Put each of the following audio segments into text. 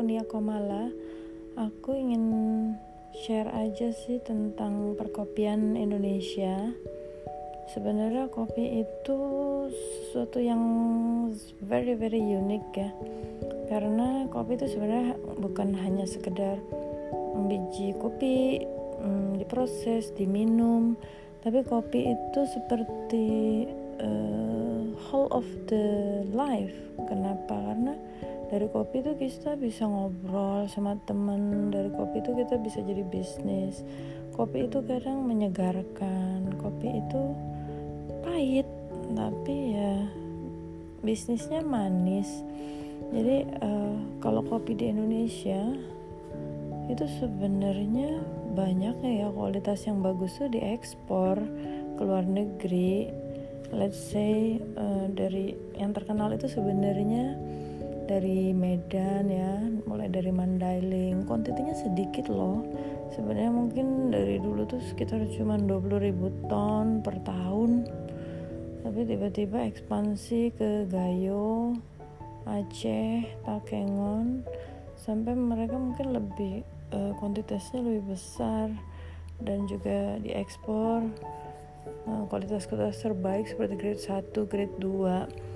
aku Nia Komala. Aku ingin share aja sih tentang perkopian Indonesia. Sebenarnya kopi itu sesuatu yang very very unik ya. Karena kopi itu sebenarnya bukan hanya sekedar biji kopi hmm, diproses, diminum, tapi kopi itu seperti uh, whole of the life. Kenapa? Karena dari kopi itu kita bisa ngobrol sama temen. Dari kopi itu kita bisa jadi bisnis. Kopi itu kadang menyegarkan. Kopi itu pahit tapi ya bisnisnya manis. Jadi uh, kalau kopi di Indonesia itu sebenarnya banyak ya kualitas yang bagus tuh diekspor ke luar negeri. Let's say uh, dari yang terkenal itu sebenarnya dari Medan ya mulai dari Mandailing. Kuantitinya sedikit loh. Sebenarnya mungkin dari dulu tuh sekitar cuma 20 ribu ton per tahun. Tapi tiba-tiba ekspansi ke Gayo Aceh Takengon sampai mereka mungkin lebih uh, kuantitasnya lebih besar. Dan juga diekspor uh, kualitas-kualitas terbaik seperti grade 1, grade 2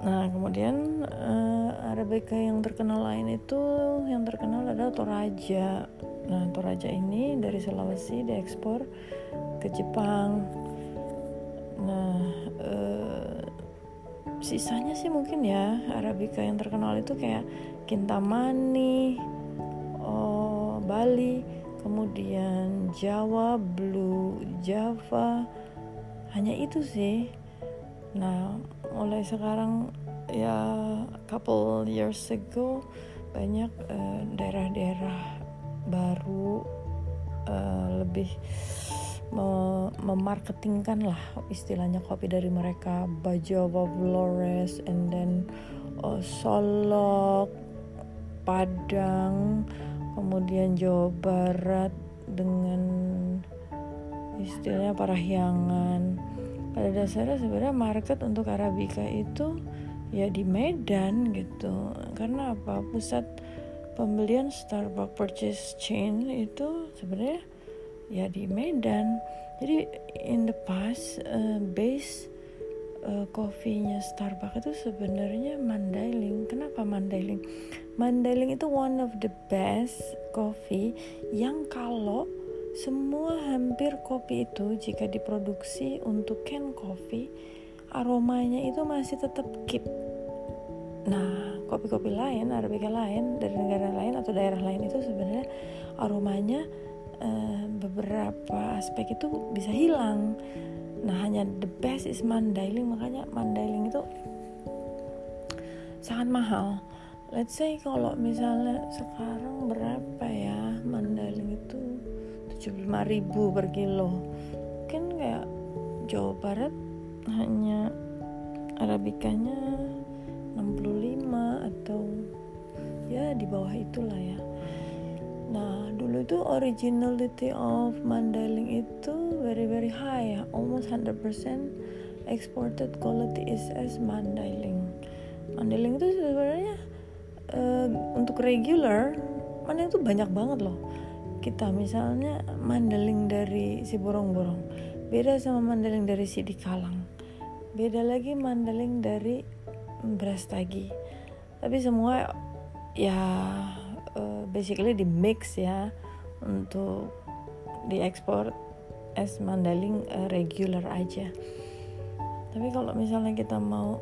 Nah, kemudian uh, Arabica yang terkenal lain itu yang terkenal adalah Toraja. Nah, Toraja ini dari Sulawesi diekspor ke Jepang. Nah, uh, sisanya sih mungkin ya Arabica yang terkenal itu kayak Kintamani, oh, Bali, kemudian Jawa, Blue Java. Hanya itu sih. Nah, mulai sekarang ya couple years ago banyak eh, daerah-daerah uh, baru uh, lebih memarketingkan lah istilahnya kopi dari mereka. Bajawa Flores and then uh, Solok Padang kemudian Jawa Barat dengan istilahnya Parahyangan pada dasarnya sebenarnya market untuk Arabica itu ya di Medan gitu. Karena apa? Pusat pembelian Starbucks purchase chain itu sebenarnya ya di Medan. Jadi in the past uh, base uh, coffee-nya Starbucks itu sebenarnya Mandailing kenapa Mandailing Mandailing itu one of the best coffee yang kalau semua hampir kopi itu jika diproduksi untuk can coffee aromanya itu masih tetap keep. Nah, kopi-kopi lain, arabica lain dari negara lain atau daerah lain itu sebenarnya aromanya uh, beberapa aspek itu bisa hilang. Nah, hanya the best is mandailing, makanya mandailing itu sangat mahal. Let's say kalau misalnya sekarang berapa ya mandailing itu 75.000 per kilo. Kan kayak Jawa Barat hanya arabikanya 65 atau ya di bawah itulah ya. Nah dulu itu originality of Mandailing itu very very high ya. Almost 100% exported quality is as Mandailing Mandailing itu sebenarnya uh, untuk regular Mandailing itu banyak banget loh kita. Misalnya mandeling dari si borong-borong beda sama mandeling dari si dikalang. Beda lagi mandeling dari beras tagi. Tapi semua ya uh, basically di mix ya untuk diekspor es mandeling uh, regular aja. Tapi kalau misalnya kita mau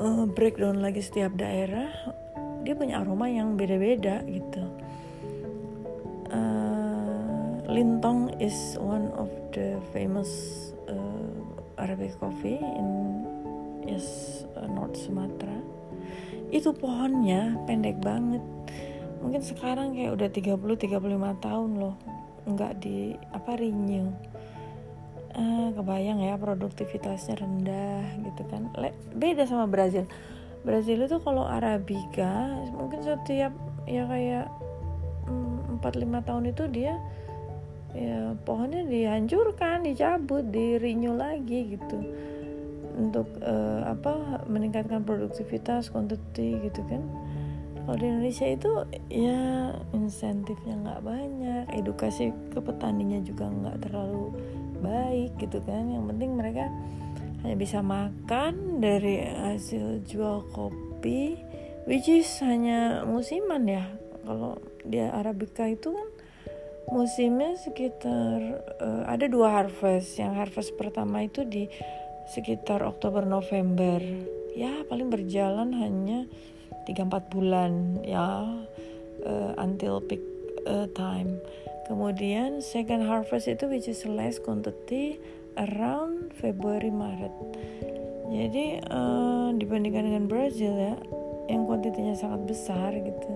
uh, breakdown lagi setiap daerah dia punya aroma yang beda-beda gitu Lintong is one of the famous uh, Arabic coffee in yes uh, North Sumatra. Itu pohonnya pendek banget. Mungkin sekarang kayak udah 30 35 tahun loh. Nggak di apa renew. Uh, kebayang ya produktivitasnya rendah gitu kan. Le beda sama Brazil. Brazil itu kalau Arabica mungkin setiap ya kayak mm, 4-5 tahun itu dia ya pohonnya dihancurkan dicabut di lagi gitu. Untuk uh, apa meningkatkan produktivitas quantity gitu kan. Kalau di Indonesia itu ya insentifnya nggak banyak edukasi ke petaninya juga nggak terlalu baik gitu kan. Yang penting mereka hanya bisa makan dari hasil jual kopi which is hanya musiman ya. Kalau di Arabica itu kan musimnya sekitar uh, ada dua harvest. Yang harvest pertama itu di sekitar Oktober November. Ya paling berjalan hanya 3-4 bulan ya uh, until peak uh, time. Kemudian second harvest itu which is less quantity around Februari Maret. Jadi uh, dibandingkan dengan Brazil ya yang kuantitinya sangat besar gitu.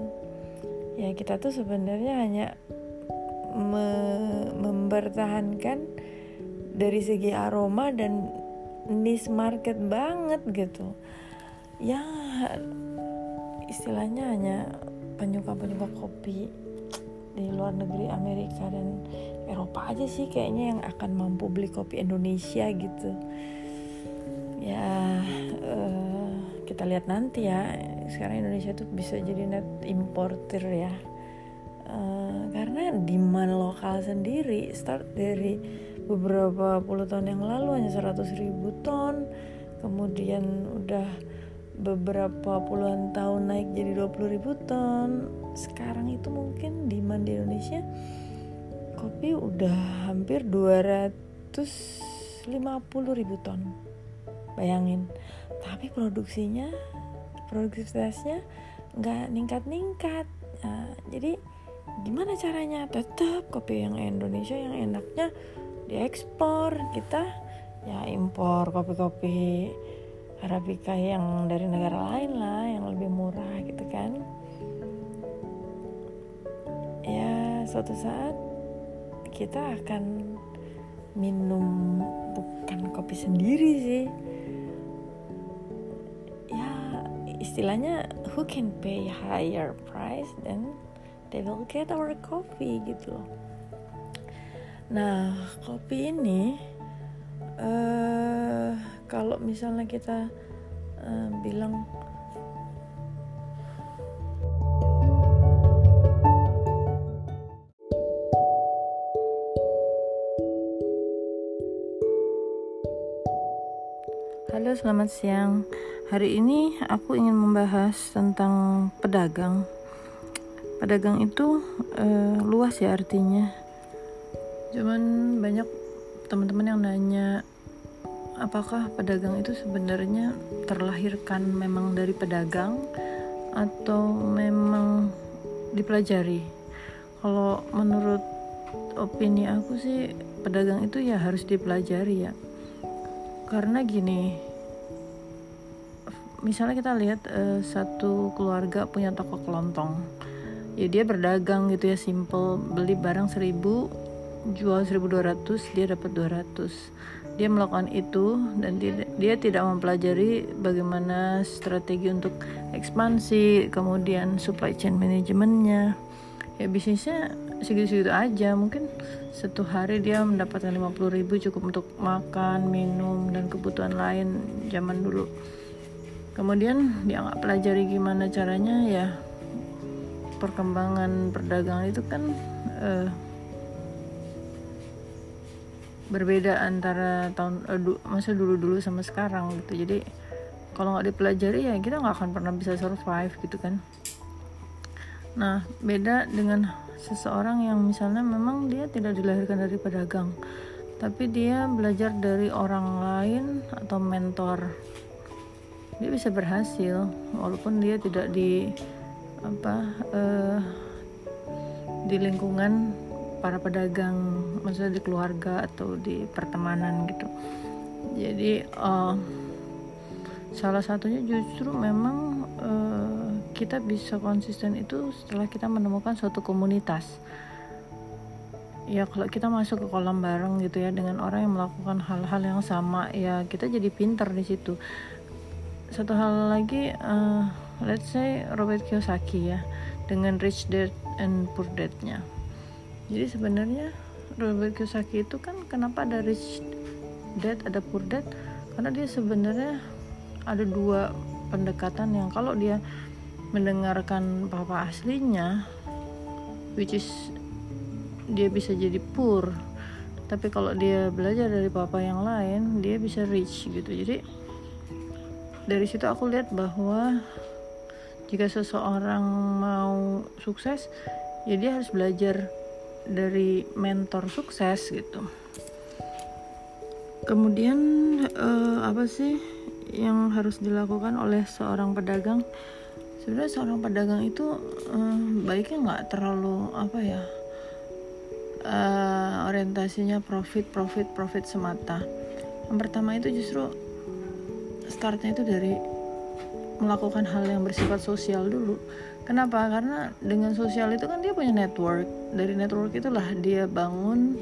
Ya kita tuh sebenarnya hanya me mempertahankan dari segi aroma dan niche market banget gitu. Ya istilahnya hanya penyuka-penyuka kopi di luar negeri Amerika dan Eropa aja sih kayaknya yang akan mampu beli kopi Indonesia gitu. Ya uh, kita lihat nanti ya. Sekarang Indonesia tuh bisa jadi net importer ya uh, karena demand lokal sendiri start dari beberapa puluh tahun yang lalu hanya 100 ribu ton. Kemudian udah beberapa puluhan tahun naik jadi 20 ribu ton. Sekarang itu mungkin demand di Indonesia kopi udah hampir 250 ribu ton. Bayangin. Tapi produksinya produktivitasnya nggak ningkat-ningkat. Nah, jadi gimana caranya? Tetap kopi yang Indonesia yang enaknya diekspor. Kita ya impor kopi-kopi Arabica yang dari negara lain lah yang lebih murah gitu kan. Ya suatu saat kita akan minum bukan kopi sendiri sih. Ya istilahnya who can pay higher price then they will get our coffee gitu loh nah kopi ini uh, kalau misalnya kita uh, bilang Halo, selamat siang. Hari ini aku ingin membahas tentang pedagang. Pedagang itu uh, luas ya artinya. Cuman banyak teman-teman yang nanya apakah pedagang itu sebenarnya terlahirkan memang dari pedagang atau memang dipelajari? Kalau menurut opini aku sih pedagang itu ya harus dipelajari ya. Karena gini misalnya kita lihat uh, satu keluarga punya toko kelontong ya dia berdagang gitu ya simple. Beli barang 1000 jual 1200 dia dapat 200 dia melakukan itu dan dia, tidak mempelajari bagaimana strategi untuk ekspansi kemudian supply chain manajemennya. Ya bisnisnya segitu-segitu aja. Mungkin satu hari dia mendapatkan 50 ribu cukup untuk makan minum dan kebutuhan lain zaman dulu. Kemudian dia nggak pelajari gimana caranya ya perkembangan perdagangan itu kan uh, berbeda antara tahun uh, du, masa dulu-dulu sama sekarang gitu. Jadi kalau nggak dipelajari ya kita nggak akan pernah bisa survive gitu kan. Nah beda dengan seseorang yang misalnya memang dia tidak dilahirkan dari pedagang tapi dia belajar dari orang lain atau mentor. Dia bisa berhasil walaupun dia tidak di apa uh, di lingkungan para pedagang maksudnya di keluarga atau di pertemanan gitu. Jadi uh, salah satunya justru memang uh, kita bisa konsisten itu setelah kita menemukan suatu komunitas. Ya kalau kita masuk ke kolam bareng gitu ya dengan orang yang melakukan hal-hal yang sama ya kita jadi pinter di situ. Satu hal lagi uh, let's say Robert Kiyosaki ya dengan Rich Dad and Poor Dad-nya. Jadi sebenarnya Robert Kiyosaki itu kan kenapa ada rich dad ada poor dad? Karena dia sebenarnya ada dua pendekatan yang kalau dia mendengarkan papa aslinya which is dia bisa jadi poor. Tapi kalau dia belajar dari papa yang lain dia bisa rich gitu. Jadi dari situ aku lihat bahwa jika seseorang mau sukses ya dia harus belajar dari mentor sukses gitu. Kemudian uh, apa sih yang harus dilakukan oleh seorang pedagang? Sebenarnya seorang pedagang itu uh, baiknya nggak terlalu apa ya uh, orientasinya profit profit profit semata. Yang pertama itu justru startnya itu dari melakukan hal yang bersifat sosial dulu. Kenapa? Karena dengan sosial itu kan dia punya network. Dari network itulah dia bangun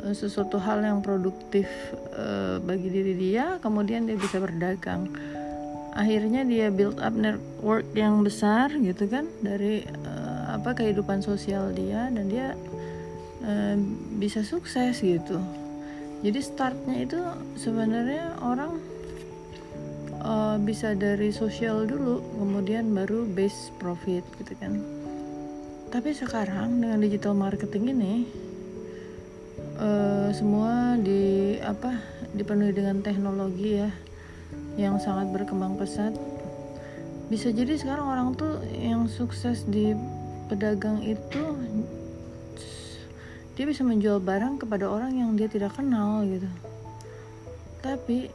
uh, sesuatu hal yang produktif uh, bagi diri dia kemudian dia bisa berdagang. Akhirnya dia build up network yang besar gitu kan dari uh, apa kehidupan sosial dia dan dia uh, bisa sukses gitu. Jadi startnya itu sebenarnya orang uh, bisa dari sosial dulu kemudian baru base profit gitu kan. Tapi sekarang dengan digital marketing ini uh, semua di apa dipenuhi dengan teknologi ya yang sangat berkembang pesat. Bisa jadi sekarang orang tuh yang sukses di pedagang itu dia bisa menjual barang kepada orang yang dia tidak kenal gitu. Tapi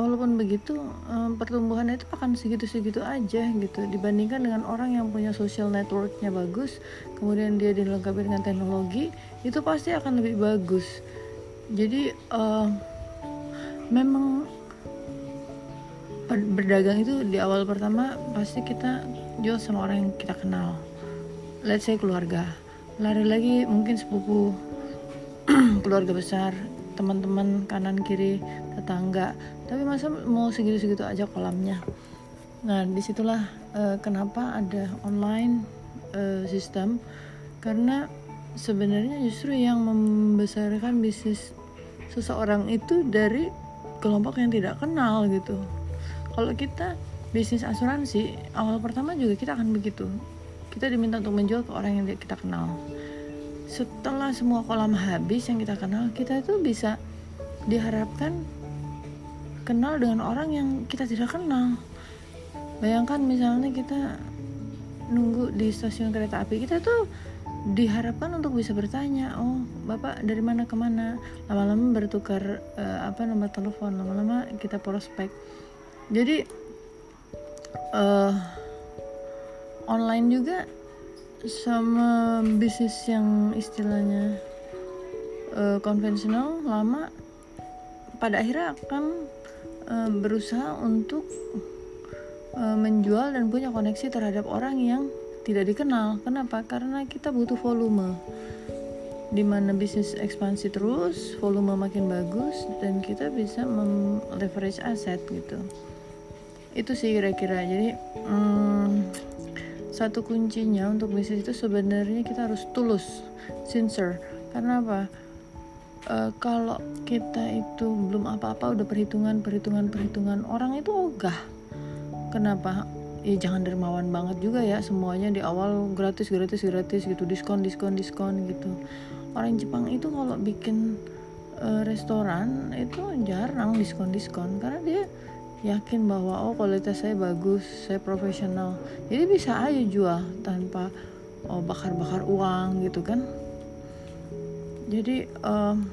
walaupun begitu um, pertumbuhannya itu akan segitu-segitu aja gitu. Dibandingkan dengan orang yang punya social networknya bagus kemudian dia dilengkapi dengan teknologi itu pasti akan lebih bagus. Jadi uh, memang berdagang itu di awal pertama pasti kita jual sama orang yang kita kenal. Let's say keluarga. Lari lagi mungkin sepupu keluarga besar teman-teman kanan kiri tetangga. Tapi masa mau segitu-segitu aja kolamnya? Nah di situlah uh, kenapa ada online uh, sistem. Karena sebenarnya justru yang membesarkan bisnis seseorang itu dari kelompok yang tidak kenal gitu. Kalau kita bisnis asuransi awal pertama juga kita akan begitu. Kita diminta untuk menjual ke orang yang kita kenal setelah semua kolam habis yang kita kenal kita itu bisa diharapkan kenal dengan orang yang kita tidak kenal. Bayangkan misalnya kita nunggu di stasiun kereta api kita tuh diharapkan untuk bisa bertanya oh bapak dari mana ke mana? Lama-lama bertukar uh, apa nomor telepon lama-lama kita prospek. Jadi uh, online juga sama bisnis yang istilahnya uh, konvensional lama pada akhirnya akan uh, berusaha untuk uh, menjual dan punya koneksi terhadap orang yang tidak dikenal. Kenapa? Karena kita butuh volume. Di mana bisnis ekspansi terus, volume makin bagus dan kita bisa leverage aset gitu. Itu sih kira-kira. Jadi hmm, satu kuncinya untuk bisnis itu sebenarnya kita harus tulus, sincere. Karena apa? Uh, kalau kita itu belum apa-apa udah perhitungan perhitungan perhitungan orang itu ogah kenapa ya jangan dermawan banget juga ya semuanya di awal gratis gratis gratis gitu diskon diskon diskon gitu orang Jepang itu kalau bikin uh, restoran itu jarang diskon diskon karena dia yakin bahwa oh kualitas saya bagus saya profesional. Jadi bisa aja jual tanpa oh bakar bakar uang gitu kan. Jadi um,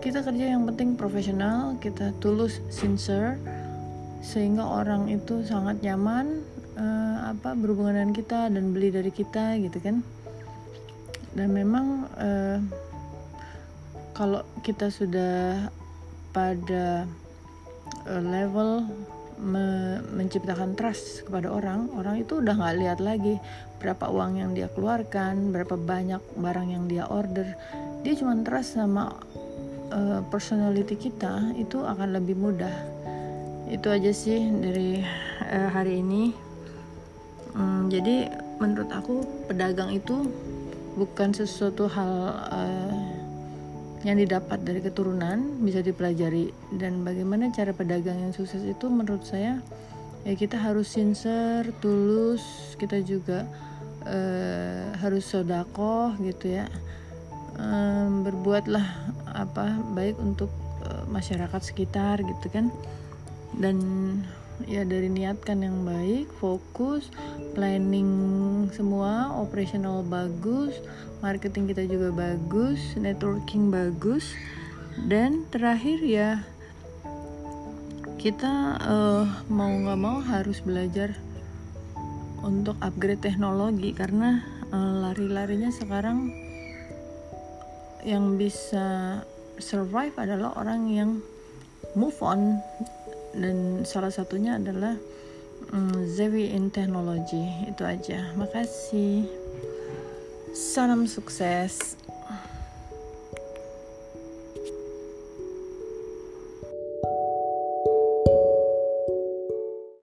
kita kerja yang penting profesional kita tulus sincere sehingga orang itu sangat nyaman uh, apa berhubungan dengan kita dan beli dari kita gitu kan. Dan memang uh, kalau kita sudah pada uh, level me menciptakan trust kepada orang orang itu udah nggak lihat lagi berapa uang yang dia keluarkan berapa banyak barang yang dia order. Dia cuma trust sama uh, personality kita itu akan lebih mudah. Itu aja sih dari uh, hari ini. Um, jadi menurut aku pedagang itu bukan sesuatu hal uh, yang didapat dari keturunan bisa dipelajari. Dan bagaimana cara pedagang yang sukses itu menurut saya ya kita harus sincere tulus kita juga uh, harus sodakoh gitu ya. Um, berbuatlah apa baik untuk uh, masyarakat sekitar gitu kan. Dan ya dari niatkan yang baik fokus planning semua operational bagus marketing kita juga bagus networking bagus dan terakhir ya kita uh, mau nggak mau harus belajar untuk upgrade teknologi karena uh, lari-larinya sekarang yang bisa survive adalah orang yang move on dan salah satunya adalah um, Zewi in Technology itu aja. Makasih. Salam sukses